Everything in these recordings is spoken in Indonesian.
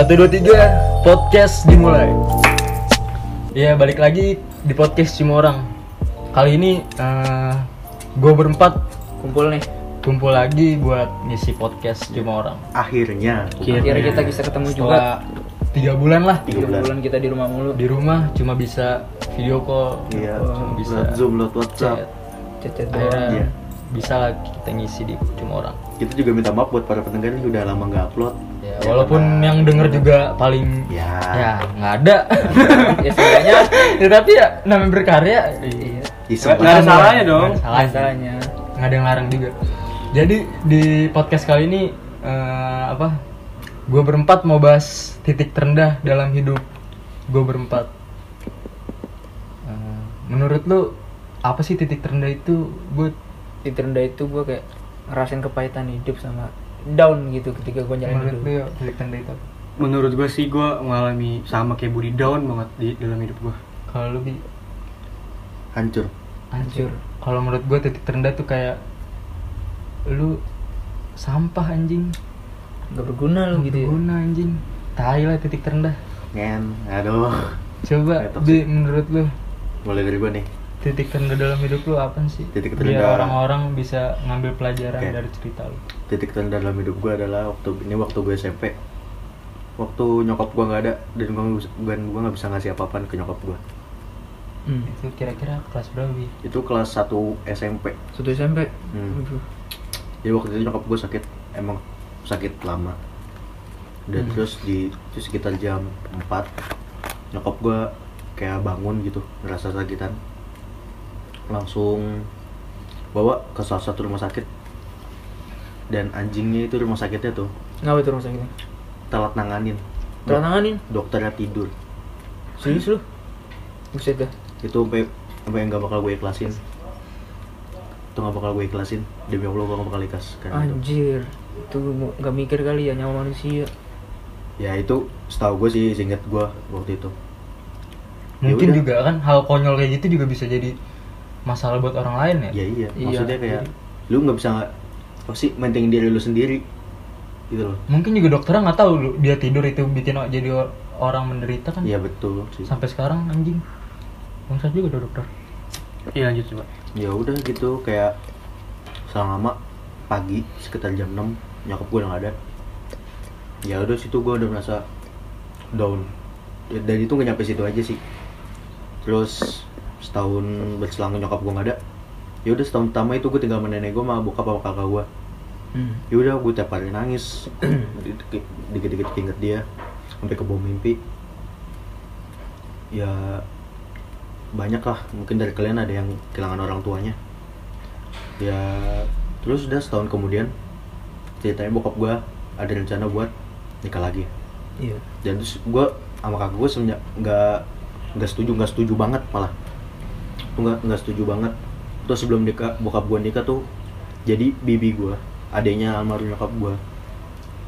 Satu dua tiga podcast dimulai. Ya balik lagi di podcast cuma orang. Kali ini gue berempat kumpul nih kumpul lagi buat ngisi podcast cuma orang. akhirnya Akhirnya. kita bisa ketemu juga Setelah tiga bulan lah Tiga bulan. bulan kita di rumah mulu di rumah cuma bisa video call, iya cuma bisa zoom lewat chat. whatsapp chat-chat Akhirnya doang Iya. bisa lah kita ngisi di cuma orang. kita juga minta maaf buat para pendengar ini udah lama nggak upload Ya, walaupun yang denger juga paling ya, ya nggak ada. ya sebenarnya ya, tapi ya namanya berkarya iya. Nggak ada salahnya dong. Nggak ada salahnya. nggak ada yang larang juga. Jadi di podcast kali ini eh, apa gue berempat mau bahas titik terendah dalam hidup gue berempat. Eh, menurut lu apa sih titik terendah itu gue di terendah itu gue kayak ngerasain kepahitan hidup sama down gitu ketika gue jalan menurut hidup lu ya, titik terendah itu? Menurut gue sih gue mengalami sama kayak Budi down banget di dalam hidup gue. kalau lu bi? Hancur. Hancur. Kalau menurut gue titik terendah tuh kayak lu sampah anjing. Nggak berguna lu gitu ya? Berguna anjing. Tai lah titik terendah. Ngen aduh. Coba bi menurut lu? Mulai dari gua nih titik terendah dalam hidup lu apa sih? Titik Biar terendah- orang-orang bisa ngambil pelajaran Oke. dari cerita lu. titik terendah dalam hidup gua adalah waktu ini waktu gue SMP waktu nyokap gua nggak ada dan gua nggak bisa- dan gua nggak bisa ngasih apa-apa ke nyokap gua hmm. Itu kira-kira kelas berapa? Bi? itu kelas 1 SMP satu SMP Hmm. Aduh. jadi waktu itu nyokap gue sakit emang sakit lama dan Hmm. terus di itu sekitar jam 4 nyokap gue kayak bangun gitu ngerasa sakitan langsung bawa ke salah satu rumah sakit. Dan anjingnya itu rumah sakitnya tuh ngapa tuh rumah sakitnya? telat nanganin. Telah nanganin? dokternya tidur. Serius lu? Buset dah. Itu sampai sampai nggak bakal gue ikhlasin. Itu nggak bakal gue ikhlasin. Demi allah gue nggak bakal ikhlas karena itu. Anjir. Itu nggak mikir kali ya nyawa manusia. Ya itu setahu gue sih singkat gue waktu itu. Ya Mungkin udah. juga kan hal konyol kayak gitu juga bisa jadi masalah buat orang lain ya. ya iya Iya, maksudnya kayak jadi- lu nggak bisa nggak apa sih mentingin diri lu sendiri gitu loh Mungkin juga dokternya nggak tahu lu dia tidur itu bikin jadi orang menderita kan. iya betul sih Sampai sekarang anjing. Bangsat juga ada dokter. Iya lanjut coba. ya udah gitu kayak selang lama pagi sekitar jam 6 nyokap gue udah nggak ada ya udah situ gue udah merasa down ya, dan itu nggak nyampe situ aja sih terus setahun berselang nyokap gue nggak ada ya udah setahun pertama itu gue tinggal sama nenek gue sama bokap sama kakak gue hmm. ya udah gue tiap hari nangis dikit-dikit inget dia sampai ke bawah mimpi. Ya banyak lah mungkin dari kalian ada yang kehilangan orang tuanya. Ya terus udah setahun kemudian ceritanya bokap gue ada rencana buat nikah lagi. Iya. Dan terus gue sama kakak gue semenjak nggak nggak setuju nggak setuju banget malah nggak nggak setuju banget. Terus sebelum nikah bokap gue nikah tuh jadi bibi gue adanya almarhum nyokap gue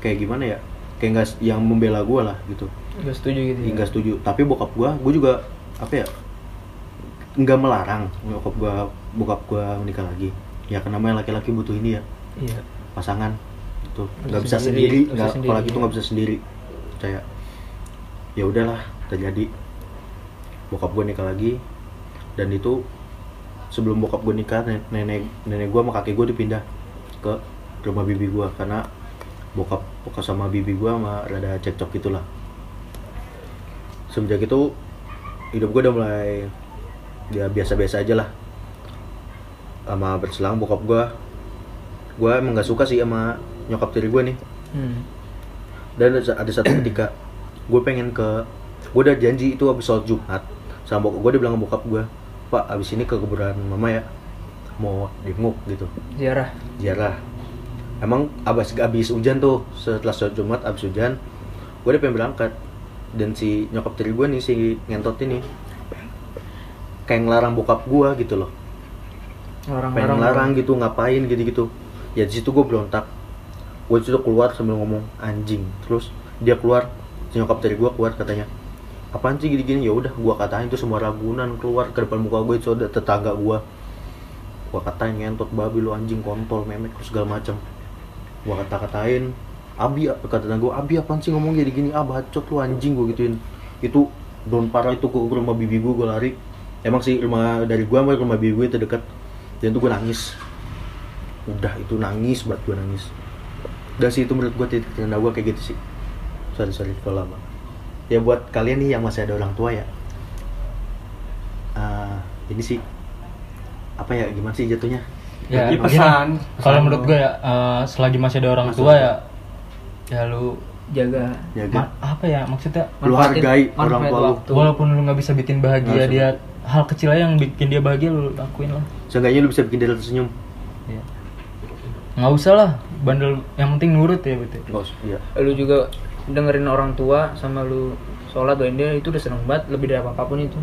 kayak gimana ya? Kayak nggak yang membela gue lah gitu. Nggak setuju gitu ya? Nggak setuju. Tapi bokap gue gue juga apa ya nggak melarang bokap gue bokap gue menikah lagi. Ya karena namanya laki-laki butuh ini ya iya. pasangan itu Nggak bisa sendiri, nggak nggak bisa apalagi sendiri, itu ya. nggak bisa sendiri. Saya ya udahlah terjadi. Bokap gue nikah lagi dan itu sebelum bokap gue nikah nen- nenek nenek gue sama kakek gue dipindah ke rumah bibi gue karena bokap bokap sama bibi gue sama rada cekcok gitulah. Semenjak itu hidup gue udah mulai ya biasa-biasa aja lah. Sama berselang bokap gue gue emang gak suka sih sama nyokap tiri gue nih. Hmm. dan ada, satu ketika gue pengen ke gue udah janji itu habis sholat jumat sama bokap gue dia bilang bokap gue pak abis ini ke kuburan mama ya mau jenguk gitu. Ziarah? Ziarah. Emang abis abis hujan tuh setelah sholat jumat abis hujan gue udah pengen berangkat. Dan si nyokap tiri gue nih si ngentot ini kayak ngelarang bokap gue gitu loh. Orang pengen larang gitu ngapain gitu gitu ya di situ gue berontak. Gue situ keluar sambil ngomong anjing. Terus dia keluar si nyokap dari gue keluar katanya apaan sih gini gini ya udah gue katain itu semua ragunan keluar ke depan muka gue itu ada tetangga gue gue katain ngentot babi lu anjing kontol memek segala macem. Gue kata katain Abi kata gue Abi apaan sih ngomong jadi gini? Ah bacot lu anjing gue gituin. Itu down parah itu ke rumah bibi gue gue lari. Emang sih rumah dari gue sama rumah bibi gue itu dekat dan itu gue nangis. Udah itu nangis buat gue nangis. Dan sih itu menurut gue titik terendah gue kayak gitu sih. Sorry sorry kalau lama ya buat kalian nih yang masih ada orang tua ya. Ah, ini sih apa ya gimana sih jatuhnya? Ya gini, pesan, kalau menurut gue ya eh, selagi masih ada orang Masuk. tua ya ya lu jaga. Jaga. Ma- apa ya maksudnya? Lu hargai orang tua lu. walaupun lu nggak bisa bikin bahagia Nggak dia hal kecil aja yang bikin dia bahagia lu lakuin lah. Seenggaknya lu bisa bikin dia tersenyum Iya. nggak usah lah bandel yang penting nurut ya betul usah iya. Lu juga dengerin orang tua sama lu sholat doain dia itu udah seneng banget lebih dari apa apa pun itu.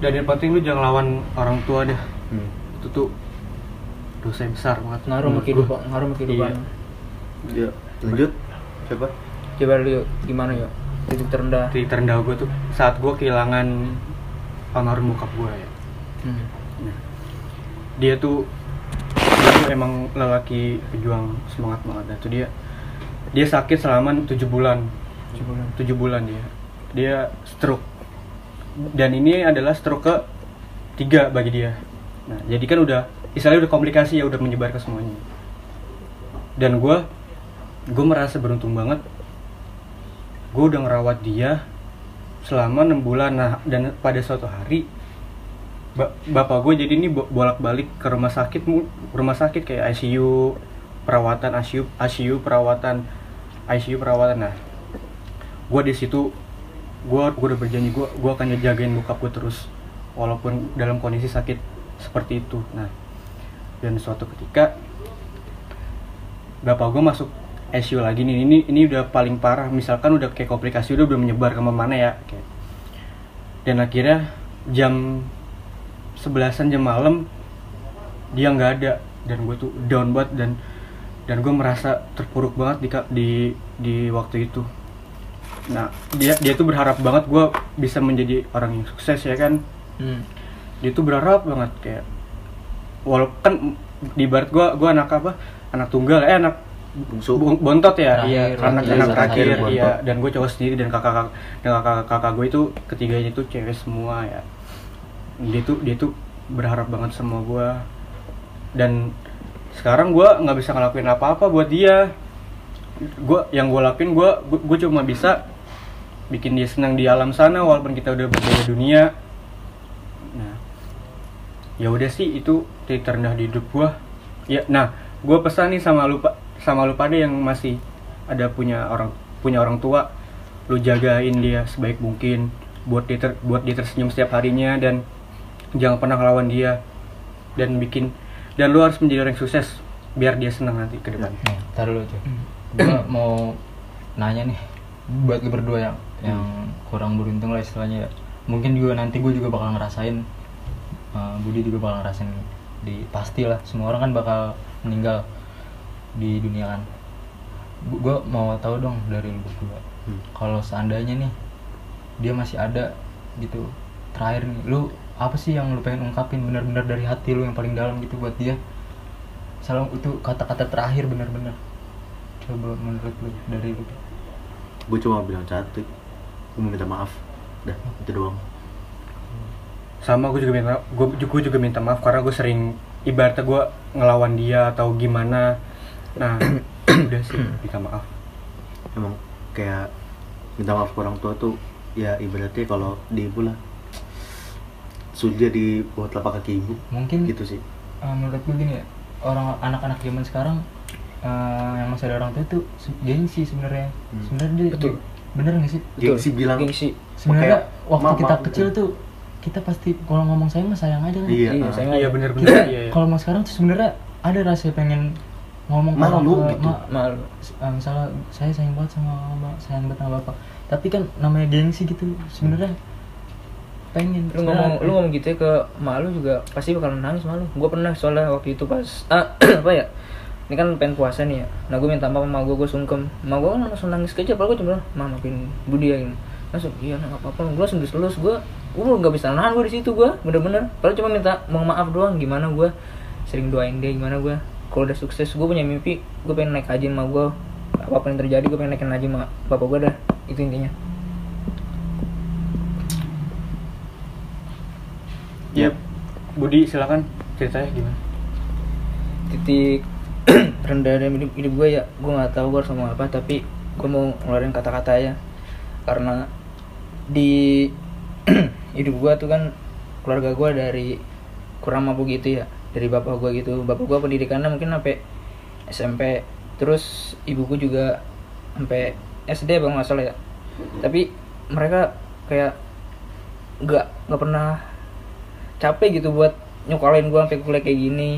Dan yang penting lu jangan lawan orang tua deh. Hmm. itu tuh dosa yang besar banget ngaruh sama kehidupan ngaruh sama kehidupan Iya. ya lanjut. Siapa? Coba lu gimana yuk? Titik terendah. Titik terendah gue tuh saat gue kehilangan almarhum bokap gue ya. Hmm. Nah, dia tuh dia tuh emang lelaki pejuang semangat banget. Dan tuh dia dia sakit selama tujuh bulan. Tujuh bulan. Dia dia stroke. Dan ini adalah stroke ke tiga bagi dia. Nah jadi kan udah istilahnya udah komplikasi ya udah menyebar ke semuanya. Dan gue gue merasa beruntung banget. Gue udah ngerawat dia selama enam bulan. Nah dan pada suatu hari ba- bapak gue jadi ini bolak balik ke rumah sakit rumah sakit kayak ICU perawatan ICU ICU perawatan ICU perawatan nah gue di situ gue gue udah berjanji gue gue akan jagain bokap gue terus walaupun dalam kondisi sakit seperti itu. Nah dan suatu ketika bapak gue masuk ICU lagi. Nih ini ini udah paling parah. Misalkan udah kayak komplikasi udah belum menyebar ke mana ya kayak. Dan akhirnya jam sebelasan jam malam dia nggak ada. Dan gue tuh down banget dan dan gue merasa terpuruk banget di di di waktu itu. Nah dia dia tuh berharap banget gue bisa menjadi orang yang sukses ya kan? Hmm. dia tuh berharap banget kayak walaupun kan di barat gue gue anak apa? Anak tunggal eh anak bungsu. Bu- bontot ya? Terakhir, iya anak terakhir, anak terakhir, iya. Dan gue cowok sendiri dan kakak kakak dan kakak kakak gue itu ketiganya itu cewek semua ya. Dia tuh dia tuh berharap banget sama gue dan sekarang gue nggak bisa ngelakuin apa-apa buat dia. Gue yang gue lakuin gue gue cuma bisa bikin dia senang di alam sana walaupun kita udah berbeda dunia. Nah ya udah sih itu titik terendah di hidup gue ya nah gue pesan nih sama lu Pak- sama lu pada yang masih ada punya orang punya orang tua. Lu jagain dia sebaik mungkin buat dia ter- buat dia tersenyum setiap harinya dan jangan pernah ngelawan dia. Dan bikin dan lu harus menjadi orang yang sukses biar dia senang nanti ke depan Nih, tar dulu cuy. Gua mau nanya nih buat lu berdua yang yang kurang beruntung lah istilahnya ya. Mungkin juga nanti gue juga bakal ngerasain eh, Budi juga bakal ngerasain di pasti lah semua orang kan bakal meninggal di dunia kan. Gue mau tahu dong dari lu berdua. Hmm. Kalau seandainya nih dia masih ada gitu terakhir nih lu apa sih yang lu pengen ungkapin benar-benar dari hati lu yang paling dalam gitu buat dia? Salam itu kata-kata terakhir benar-benar. Coba menurut lu dari lu. Gue cuma bilang cantik gue mau minta maaf. Dah itu doang. Sama gue juga minta gue juga juga minta maaf karena gue sering ibaratnya gue ngelawan dia atau gimana. Nah udah sih minta maaf. Emang kayak minta maaf ke orang tua tuh ya ibaratnya kalau di ibu lah sudah di bawah telapak kaki ibu mungkin gitu sih eh, menurut gue gini ya orang anak-anak zaman sekarang eh, yang masih ada orang tua itu gengsi sebenarnya Hmm. sebenarnya dia, Betul. dia- bener nggak sih Gengsi bilang gengsi sebenarnya waktu "Mama," kita gitu. kecil tuh kita pasti kalau ngomong sayang mah sayang aja kan iya Iya, ah. saya iya bener-bener kita iya, iya. kalau mau sekarang tuh sebenarnya ada rasa pengen ngomong ke Malu orang tua, gitu. "Ma, malu eh, misalnya saya sayang banget sama bapak sayang banget sama bapak tapi kan namanya gengsi gitu sebenarnya pengen. Lu ngomong lu ngomong gitu ya ke mak lu juga pasti bakal nangis malu gue pernah soalnya waktu itu pas ah, apa ya? Ini kan pengen puasa nih ya. Nah gue minta maaf sama gue gue sungkem. Mak gue kan langsung nangis kecil padahal gue cuma ma maafin budi ya ini langsung iya nah apa apa gue langsung diselus gue gue nggak bisa nahan gue di situ gue bener-bener. Padahal cuma minta mau maaf doang gimana gue sering doain dia gimana gue kalau udah sukses gue punya mimpi gue pengen naik haji sama gue apa pun yang terjadi gue pengen naikin lagi sama bapak gue dah itu intinya Yep. Budi silakan ceritanya gimana? titik rendah dalam hidup, hidup gue ya gue nggak tahu gue harus ngomong apa tapi gue mau ngeluarin kata-kata ya karena di hidup gue tuh kan keluarga gue dari kurang mampu gitu ya dari bapak gue gitu bapak gue pendidikannya mungkin sampai SMP terus ibu gue juga sampai SD bang masalah ya tapi mereka kayak nggak nggak pernah capek gitu buat nyokalin gue sampai kuliah kayak gini.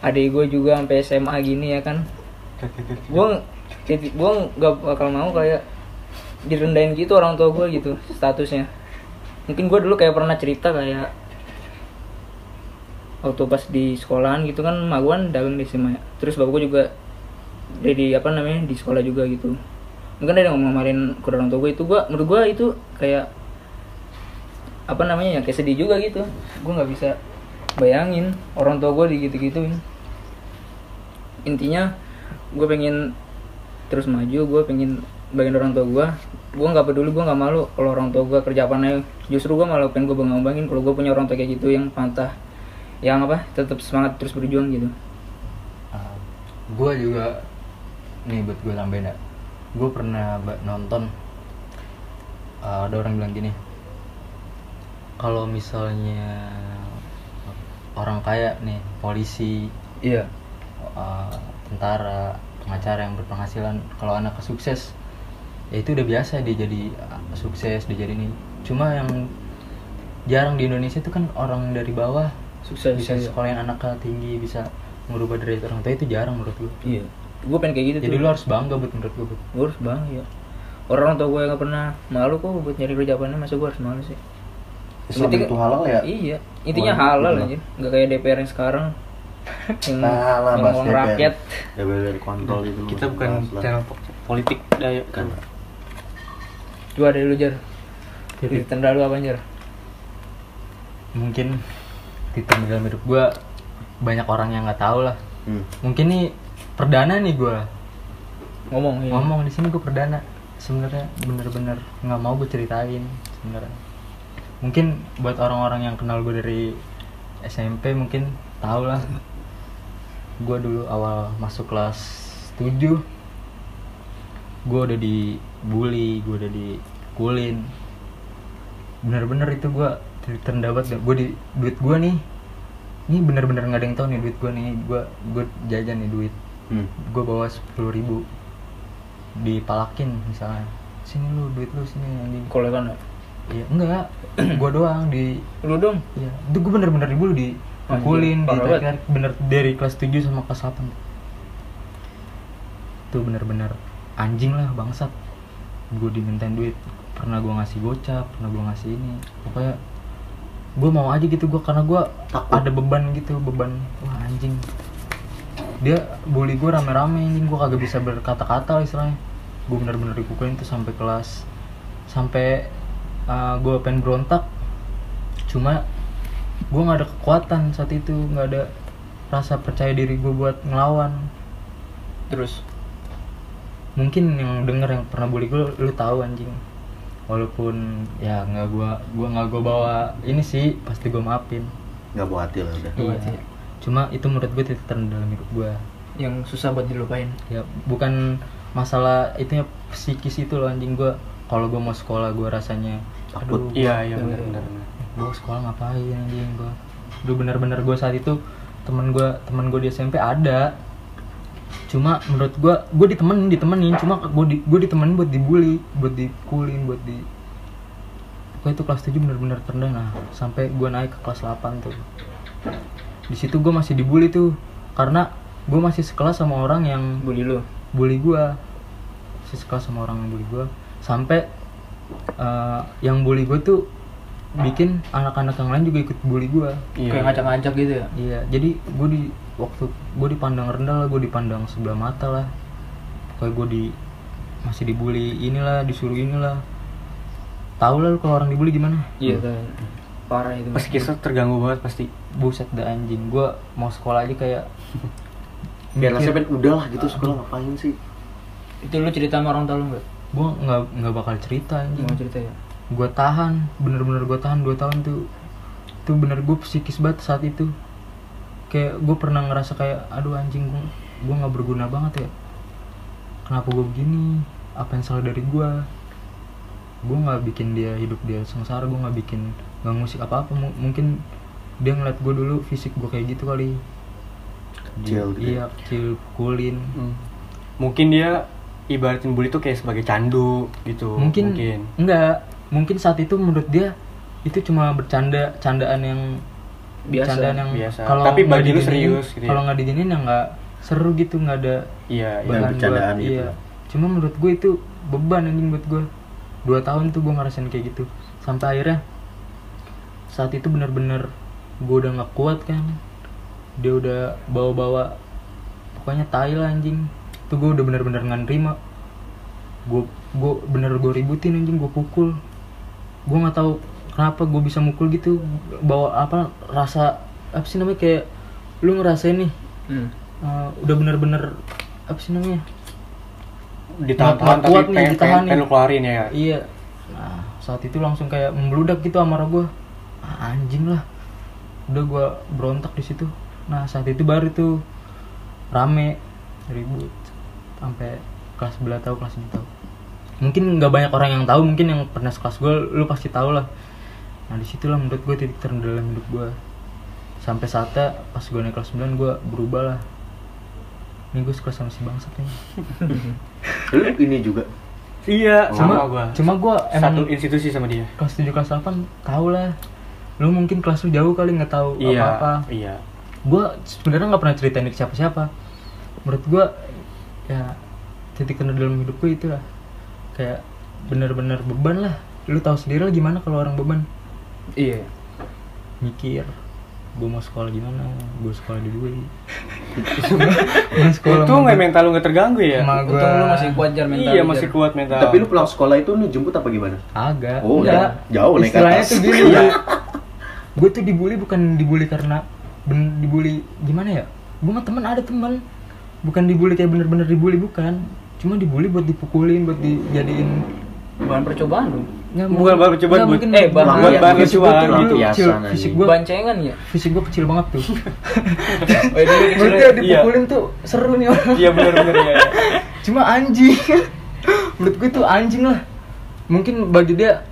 Adik gue juga sampai SMA gini ya kan. Gue gue nggak bakal mau kayak direndahin gitu orang tua gue gitu statusnya. Mungkin gue dulu kayak pernah cerita kayak waktu pas di sekolahan gitu kan kan dagang di SMA terus bapak gue juga jadi apa namanya di sekolah juga gitu. Mungkin ada yang ngomong-ngomongin ke orang tua gue itu gue menurut gue itu kayak apa namanya ya kayak sedih juga gitu. Gue nggak bisa bayangin orang tua gue digitu-gituin. Intinya gue pengen terus maju gue pengen bagian orang tua gue gue nggak peduli gue nggak malu kalau orang tua gue kerja apa justru gue malah pengen gue bangga banggain kalau gue punya orang tua kayak gitu yang pantah yang apa tetap semangat terus berjuang gitu. Gue juga nih buat gue tambahin ya. Gue pernah nonton uh, ada orang bilang gini kalau misalnya orang kaya nih polisi iya. uh, tentara pengacara yang berpenghasilan kalau anak sukses ya itu udah biasa dia jadi uh, sukses dia jadi ini. Cuma yang jarang di Indonesia itu kan orang dari bawah sukses bisa iya. sekolahin anaknya tinggi bisa merubah derajat orang tua itu jarang menurut gue iya. Gue pengen kayak gitu jadi tuh. lu harus bangga buat menurut gue gue harus bangga ya orang tua gue nggak pernah malu kok buat nyari kerja apa masa gue harus malu sih Islam Intinya- itu halal ya? Iya intinya Wah, halal aja nggak kayak DPR yang sekarang. Yang, Nah, lah, yang bahas uang DPR. rakyat. Dari kontrol itu Kita bukan channel po- politik daya kan. Coba dari lu jar. Di tenda lu apa jar? Mungkin titik dalam hidup gue banyak orang yang nggak tahu lah. Hmm. mungkin nih perdana nih gue ngomong iya. ngomong di sini gue perdana. Sebenarnya bener-bener nggak mau gue ceritain sebenarnya mungkin buat orang-orang yang kenal gue dari SMP mungkin tau lah. Gue dulu awal masuk kelas 7 gue udah dibully gue udah dikulin. Bener-bener itu gue terendah banget. Gue di duit gue nih ini bener-bener nggak ada yang tahu nih duit gue nih. Gue gue jajan nih duit. Hmm. gue bawa sepuluh ribu. Dipalakin misalnya. Sini lu duit lu sini anjing. Kolekan ya iya enggak. Gue doang di lu dong? Iya. Itu gue bener-bener dibully di pukulin ditarik bener dari kelas 7 sama kelas 8 itu bener-bener anjing lah bangsat. Gue dimintain duit. Pernah gue ngasih gocap pernah gue ngasih ini. Pokoknya gue mau aja gitu gue karena gue Takut. ada beban gitu beban. Wah anjing. Dia bully gue rame-rame anjing. Gue kagak bisa berkata-kata lah istilahnya. Gue bener-bener dipukulin tuh sampai kelas sampai gue pengen berontak. Cuma gue nggak ada kekuatan saat itu. Nggak ada rasa percaya diri gue buat ngelawan. Terus? Mungkin yang denger yang pernah bully gue lu tahu anjing. Walaupun ya nggak gua gua nggak gua bawa ini sih pasti gue maafin. Nggak buat hati lah udah. Iya. Cuma itu menurut gue titik terendah dalam hidup gue yang susah buat dilupain. Ya bukan masalah itu ya psikis itu loh anjing. Gue kalau gue mau sekolah gue rasanya Takut. aduh. Iya iya benar benar benar. gue sekolah ngapain anjing gue Duh bener-bener gue saat itu temen gue temen gue di SMP ada. Cuma menurut gue gue ditemenin ditemenin. Cuma gue di, gue ditemenin buat dibully buat dikulin buat di pokoknya itu kelas 7 bener-bener terendah nah. Sampai gue naik ke kelas 8 tuh. Di situ gue masih dibully tuh. Karena gue masih sekelas sama orang yang bully lu? bully gua. Masih sekelas sama orang yang bully gua. Sampai eh, yang bully gua tuh bikin anak-anak yang lain juga ikut bully gua. Iya. kayak ngacak-ngacak gitu ya? Iya jadi gua di waktu gua dipandang rendah lah gua dipandang sebelah mata lah. Kayak gua di masih dibully inilah disuruh inilah. Tahu lah kalau orang dibully gimana? Iya tuh parah itu Pas kisah terganggu banget pasti. buset dah anjing gua mau sekolah aja kayak biar rasanya pengen udah lah gitu sekolah ngapain sih? Itu lu cerita sama orang tua lu nggak gue nggak nggak bakal cerita anjing mau cerita ya? Gue tahan bener-bener gue tahan 2 tahun tuh. Itu bener gue psikis banget saat itu. Kayak gue pernah ngerasa kayak aduh anjing gue gue nggak berguna banget ya. Kenapa gue begini? Apa yang salah dari gue gue nggak bikin dia hidup dia sengsara gue nggak bikin nggak ngusik apa apa mungkin dia ngeliat gue dulu fisik gue kayak gitu kali. Kecil gitu iya kecil pukulin Hmm. mungkin dia ibaratin bully tuh kayak sebagai candu gitu mungkin, mungkin. enggak mungkin saat itu menurut dia itu cuma bercanda candaan yang Biasa, candaan yang biasa. kalau Tapi nggak bagi lu serius gitu ya? kalau nggak diginiin ya nggak seru gitu nggak ada iya iya bercandaan buat- gitu. iya cuma menurut gue itu beban anjing buat gue dua tahun tuh gue ngerasain kayak gitu sampai akhirnya saat itu bener-bener gue udah nggak kuat kan dia udah bawa-bawa pokoknya tai lah anjing tuh gue udah bener-bener nggak nerima. Gue gue bener gue ributin anjing gue pukul. Gue nggak tahu kenapa gue bisa mukul gitu. Bawa apa rasa apa sih namanya kayak lu ngerasain nih hmm. uh, udah bener-bener apa sih namanya Nggak tapi kuat nih, pengen, ditahan pengen, nih. pengen lu keluarin ya? Iya. Nah saat itu langsung kayak membludak gitu amarah gue ah, anjing lah. Udah gue berontak di situ. Nah saat itu baru tuh rame ribut sampai kelas sebelah tahu kelas tahu. Mungkin nggak banyak orang yang tahu mungkin yang pernah sekelas gue lu pasti tahu lah. Nah di situlah menurut gue titik terendah dalam hidup gue sampai saatnya pas gue naik kelas 9 gue berubah lah. Ini gue suka sama si bangsat nih. Lu ini juga? Iya cuma sama gua. cuma gue satu emang institusi sama dia. kelas 7 kelas 8 tahu lah. Lu mungkin kelas lu jauh kali nggak tahu iya apa-apa. iya. Gue sebenarnya nggak pernah ceritain ini ke siapa-siapa. Menurut gue ya titik terendah dalam hidup gue itu lah kayak bener-bener beban lah. Lu tahu sendiri lah gimana kalau orang beban? Iya. Mikir gue mau sekolah gimana gue sekolah Gua sekolah itu nggak mental lu nggak terganggu ya. Untung gua- lu masih kuat jar mental iya masih kuat mental. Tapi lu pulang sekolah itu lu jemput apa gimana? Agak Oh, enggak. jauh naik ke istilahnya atas. tuh gini. Ya gue tuh dibully bukan dibully karena ben dibully gimana ya? Gue mah teman ada teman bukan dibully kayak bener-bener dibully bukan. Cuma dibully buat dipukulin buat dijadiin bahan percobaan lu. Nggak Bukan bahan percobaan, buat- mungkin eh, bahan- buat bahan fisik gua percobaan, lampiasan kecil fisik gue bancengan ya? fisik gue kecil banget tuh. Oh, itu menurut kecil. dia dipukulin tuh seru nih orang. Iya benar-benar ya, ya. cuma anjing. Menurut gue tuh anjing lah. Mungkin bagi dia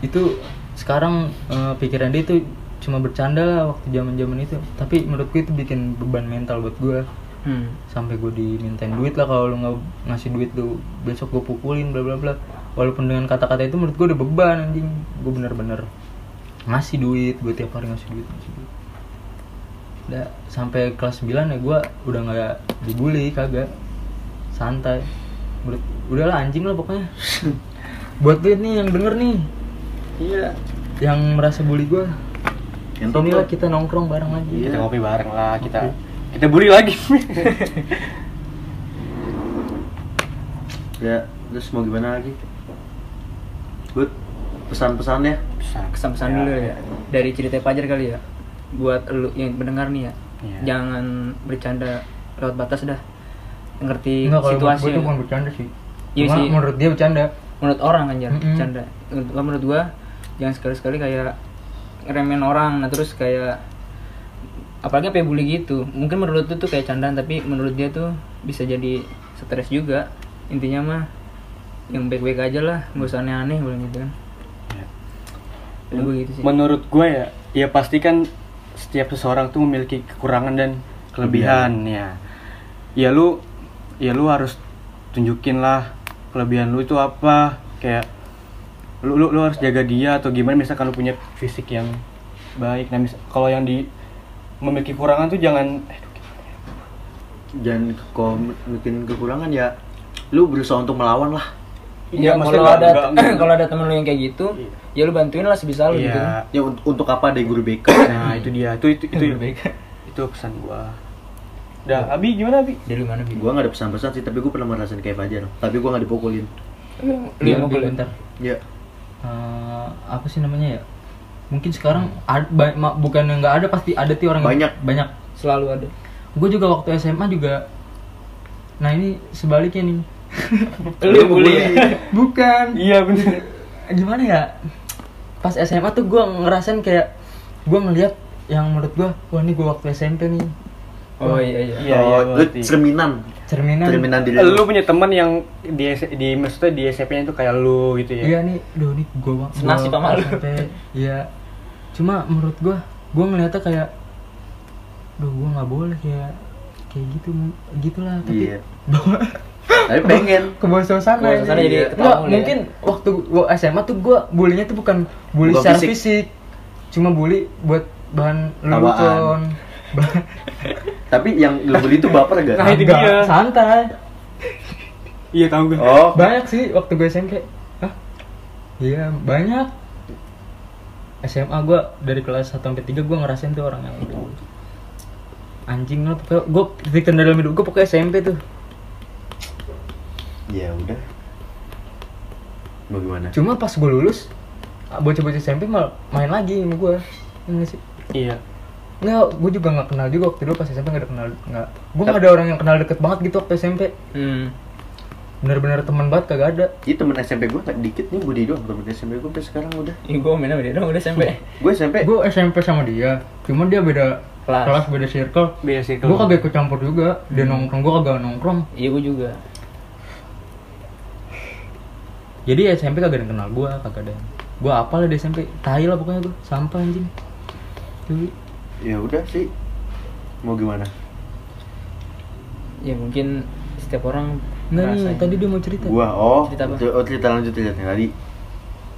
itu sekarang eh, pikiran dia itu cuma bercanda lah waktu zaman zaman itu. Tapi menurut gue itu bikin beban mental buat gue hmm. sampai gue dimintain duit lah kalau lu nggak ngasih duit tuh besok gue pukulin bla bla bla. Walaupun dengan kata-kata itu menurut gue udah beban anjing. Gue bener-bener ngasih duit gue tiap hari ngasih duit ngasih duit. Udah sampai kelas 9 ya gue udah nggak dibully kagak. Santai. Menurut, udahlah anjing lah pokoknya. Buat duit nih yang denger nih. Iya. Yang merasa bully gue inilah lu. kita nongkrong bareng lagi. Iya. kita ngopi bareng lah kita kita bully lagi. Ya terus mau gimana lagi? Good. Pesan-pesannya kesan-pesan dulu ya. Dari cerita Pajar kali ya. Buat lu yang mendengar nih ya. Iya. jangan bercanda lewat batas dah. Ngerti Enggak, kalau menurut situasi gue tuh bukan bercanda sih. Iya sih. menurut dia bercanda. Menurut orang kan Jar, Mm-mm. bercanda. Menurut gua jangan sekali-sekali kayak remen orang. Nah terus kayak apalagi kayak bully gitu mungkin menurut lu tuh kayak candaan tapi menurut dia tuh bisa jadi stres juga. Intinya mah yang baik-baik aja lah nggak usah aneh-aneh boleh gitu kan. Menurut gua gitu sih. Menurut gue ya ya pasti kan setiap seseorang tuh memiliki kekurangan dan kelebihan ya. Ya lu ya lu harus tunjukin lah kelebihan lu itu apa. Kayak lu, lu, lu harus jaga dia atau gimana. Misalkan lu punya fisik yang baik. Nah mis- kalau yang di memiliki kekurangan tuh jangan eh, jangan kalau bikin kekurangan ya lu berusaha untuk melawan lah Ya, maksudnya kalau ada kalau ada temen lu yang kayak gitu, ya lu bantuin lah sebisa lu gitu. iya ya untuk, untuk apa ada guru BK nah itu dia itu itu itu, itu pesan gua Dah, Abi gimana Abi? Dari mana Bi? gua nggak ada pesan-pesan sih tapi gua pernah merasain kayak Fajar tapi gua nggak dipukulin Lu Dia yang mukul ya? bentar. ya Eh, apa sih namanya ya? Mungkin sekarang ad- ba- ma- bukan yang nggak ada pasti ada tuh orang yang- Banyak. banyak. Selalu ada. Gue juga waktu SMA juga. Nah ini sebaliknya nih. Lu bully ya? bukan iya bener gimana ya pas SMA tuh gue ngerasain kayak gue ngeliat yang menurut gue wah ini gue waktu SMP nih Oh iya iya. Iya, oh, iya, lu berarti. cerminan. cerminan Cerminan diri lu punya teman yang di di maksudnya di SMP nya itu kayak lu gitu ya iya nih duh nih gue bang Senasib sama lu. iya cuma menurut gue gue ngeliatnya kayak duh gue nggak boleh kayak kayak gitu gitulah tapi Iya. Tapi pengen. ke bawah suasana suasana jadi Nggak, ya. mungkin waktu gua SMA tuh gua bulinya tuh bukan bully Bukan secara fisik. fisik. cuma bully buat bahan lelucon Tapi yang lu beli itu baper gak? Nah, itu Agak dia. santai iya tahu gue Oh, banyak sih waktu gue SMP Hah? iya banyak SMA gua dari kelas 1 sampai 3 gua ngerasain tuh orang yang anjing lah pokoknya gue titik terendah dalam hidup gue pokoknya SMP tuh ya udah. Mau gimana? cuma pas gue lulus bocah-bocah SMP mal main lagi sama gue Enggak sih iya Nggak, gue juga nggak kenal juga waktu dulu pas SMP nggak ada kenal nggak gue nggak ada orang yang kenal deket banget gitu waktu SMP Hmm. Bener-bener teman banget kagak ada Ini temen SMP gue tak dikit nih Budi doang temen SMP gue sampai sekarang udah. Ih, gua mainnya beda dong udah SMP. Gue SMP. gue SMP sama dia cuma dia beda Kelas. kelas, beda circle beda sih gue kagak ikut campur juga dia nongkrong gue kagak nongkrong Iya gua juga. jadi SMP kagak ada yang kenal gue kagak ada gue apa lah di SMP tai lah pokoknya gue sampah anjing. Ya udah sih. Mau gimana? Ya mungkin setiap orang Nih, ngerasain. tadi dia mau cerita Gua oh, Cerita apa? oh cerita lanjut ceritanya tadi.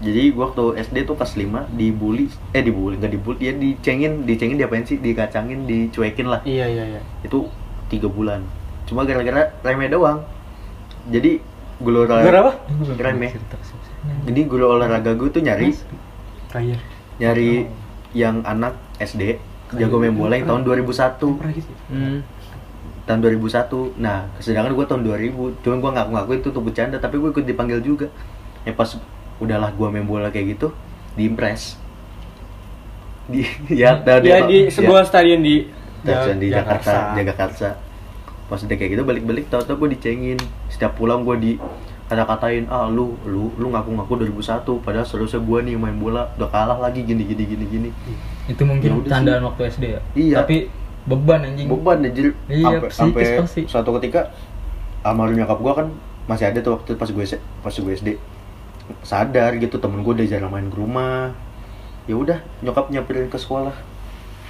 Jadi gua waktu SD tuh kelas 5 dibully, eh dibully nggak dibully, dia dicengin, dicengin diapain sih? Dikacangin, dicuekin lah. iya iya iya Itu tiga bulan. Cuma gara-gara remeh doang. Jadi guru olahraga Gara apa? Gua remeh. cerita. Jadi guru olahraga gue tuh nyari kayak nyari yang anak SD jago main bola yang tahun 2001 Hmm. Tahun 2001 nah sedangkan gue tahun 2000 cuman gue ngaku-ngaku itu tuh bercanda tapi gue ikut dipanggil juga. Ya pas udahlah gue main bola kayak gitu diimpres di ya, dah- ya dia- di ya, sebuah stadion di stadion di Jakarta. Jakarta. Pas udah kayak gitu balik-balik tau-tau gue dicengin. Setiap pulang gue di kata-katain ah lu lu lu ngaku-ngaku 2001 padahal seharusnya gue nih main bola udah kalah lagi gini gini gini gini. Itu mungkin Ya udah candaan waktu SD ya? Iya. tapi beban anjing. Beban anjir Iya, Sampai- psikis sampai pasti. suatu ketika almarhum nyokap gua kan masih ada tuh waktu pas gue pas gue SD sadar gitu temen gue udah jarang main ke rumah. Ya udah nyokap nyamperin ke sekolah.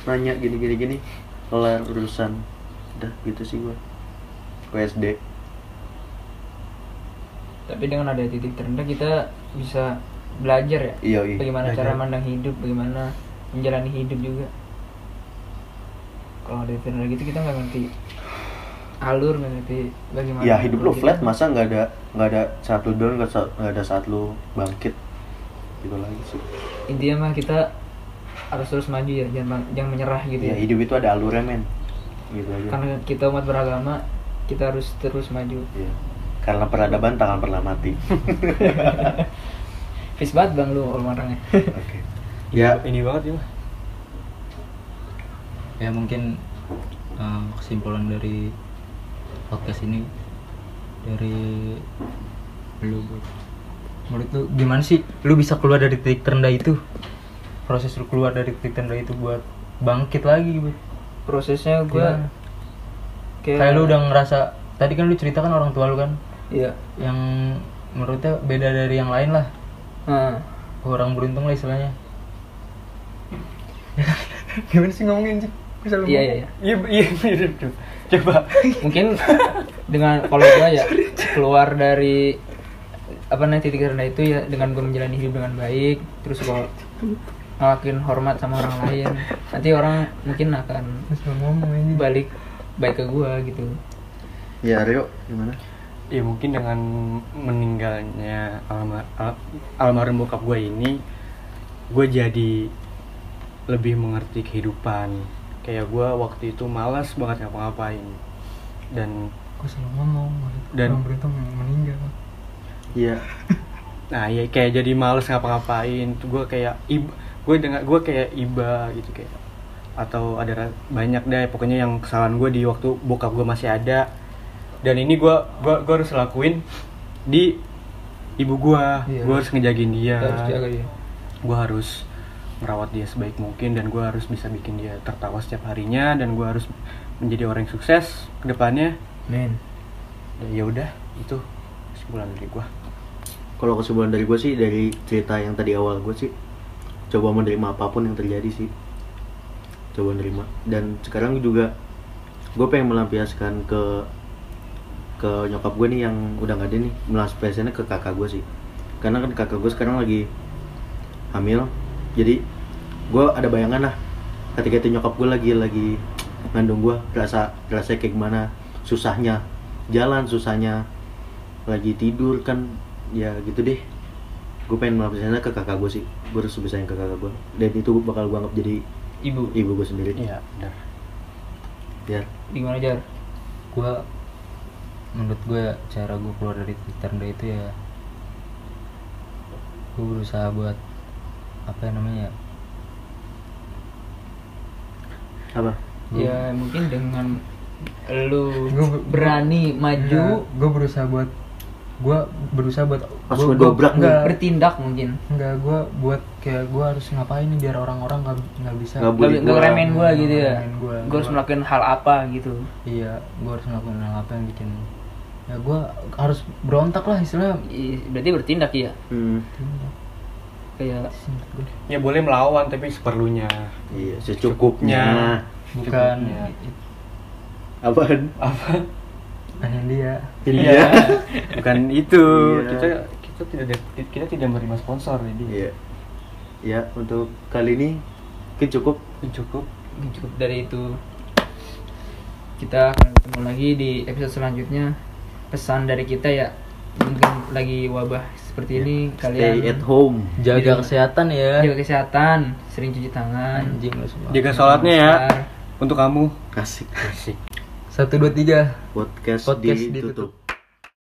Nanya gini gini gini. Kelar urusan. Udah gitu sih gua. Ke SD Tapi dengan ada titik terendah kita bisa belajar ya. iya iya. Bagaimana belajar. cara mandang hidup, bagaimana menjalani hidup juga. Kalau ada terendah gitu kita nggak ngerti alur, nggak ngerti bagaimana. ya hidup lu kita- flat masa nggak ada nggak ada saat lu down nggak ada saat lu bangkit gitu lagi sih Intinya mah kita harus terus maju ya, jangan jangan menyerah gitu ya ya. hidup itu ada alurnya men gitu aja Karena kita umat beragama, kita harus terus maju. Iya. Karena peradaban takkan pernah mati. Fis banget bang lu orangnya. Oke. Ya, ini banget ya. Ya mungkin uh, kesimpulan dari podcast ini dari lu menurut lu gimana sih lu bisa keluar dari titik terendah itu? Proses lu keluar dari titik terendah itu buat bangkit lagi Bud. Prosesnya gue Gimana? kayak lu udah ngerasa tadi kan lu ceritakan orang tua lu kan? Iya. yang menurutnya beda dari yang lain lah. Nah, orang beruntung lah istilahnya. Gimana sih ngomongin sih bisa lu iya iya iya. iya iya mirip tuh coba. Mungkin dengan kalau gue ya keluar dari apa namanya titik rendah itu ya dengan gue menjalani hidup dengan baik terus gue ngelakuin hormat sama orang lain nanti orang mungkin akan balik baik ke gue gitu. Ya Rio gimana? ya mungkin dengan meninggalnya almar al- almarhum bokap gue ini gue jadi lebih mengerti kehidupan kayak gue waktu itu malas banget ngapa-ngapain. Dan Kok selalu ngomong Dan- yang meninggal. Iya. nah ya kayak jadi males ngapa-ngapain. Tuh gue kayak iba gue dengan gue kayak iba gitu kayak atau ada banyak deh pokoknya yang kesalahan gue di waktu bokap gue masih ada. Dan ini gua gua gua harus lakuin di ibu gua. Iya. gua harus ngejagain dia. Harus jaga ya gue harus merawat dia sebaik mungkin dan gue harus bisa bikin dia tertawa setiap harinya dan gue harus menjadi orang yang sukses ke depannya. Men ya udah itu kesimpulan dari gue Kalau kesimpulan dari gue sih dari cerita yang tadi awal gue sih coba menerima apa pun yang terjadi sih. Coba menerima. Dan sekarang juga gue pengen melampiaskan ke ke nyokap gue nih yang udah nggak ada nih melampiaskannya ke kakak gue sih. Karena kan kakak gue sekarang lagi hamil jadi gue ada bayangan lah. Ketika itu nyokap gue lagi lagi ngandung gue rasa rasa kayak gimana susahnya jalan susahnya lagi tidur kan ya gitu deh. Gue pengen melampiaskannya ke kakak gue sih. Gue harus bisa sayang ke kakak gue dan itu bakal gue anggap jadi ibu. Ibu gue sendiri. Iya benar. Ya gimana jar? Gue menurut gue cara gue keluar dari terendah itu ya gue berusaha buat apa ya namanya? Ya apa? Ya mungkin dengan lu Gua- berani maju. Gue berusaha buat gue berusaha buat gua- ngedobrak gua- enggak bertindak mungkin. Enggak gue buat kayak gue harus ngapain nih biar orang-orang nggak nggak bisa Nggak nggak nggak ngeremehin gua gitu ya? gue harus melakukan hal apa gitu? Iya gue harus melakukan hal apa yang bikin ya gue harus berontak lah istilahnya. Berarti bertindak ya? Hmm, kayak ya boleh melawan tapi seperlunya. Iya secukupnya. Bukan. Apaan? Apa? Hanya dia. Iya. Bukan itu. Iya. kita kita tidak kita tidak menerima sponsor jadi iya. Ya untuk kali ini mungkin cukup. Cukup. Cukup dari itu. Kita akan ketemu lagi di episode selanjutnya. Pesan dari kita ya mungkin lagi wabah seperti ini kalian stay at home. Jaga Jadi- kesehatan ya. jaga kesehatan sering cuci tangan. Anjing jaga sholatnya ya. Untuk kamu. Asik. Asik. Satu dua tiga. Podcast, Podcast ditutup. ditutup.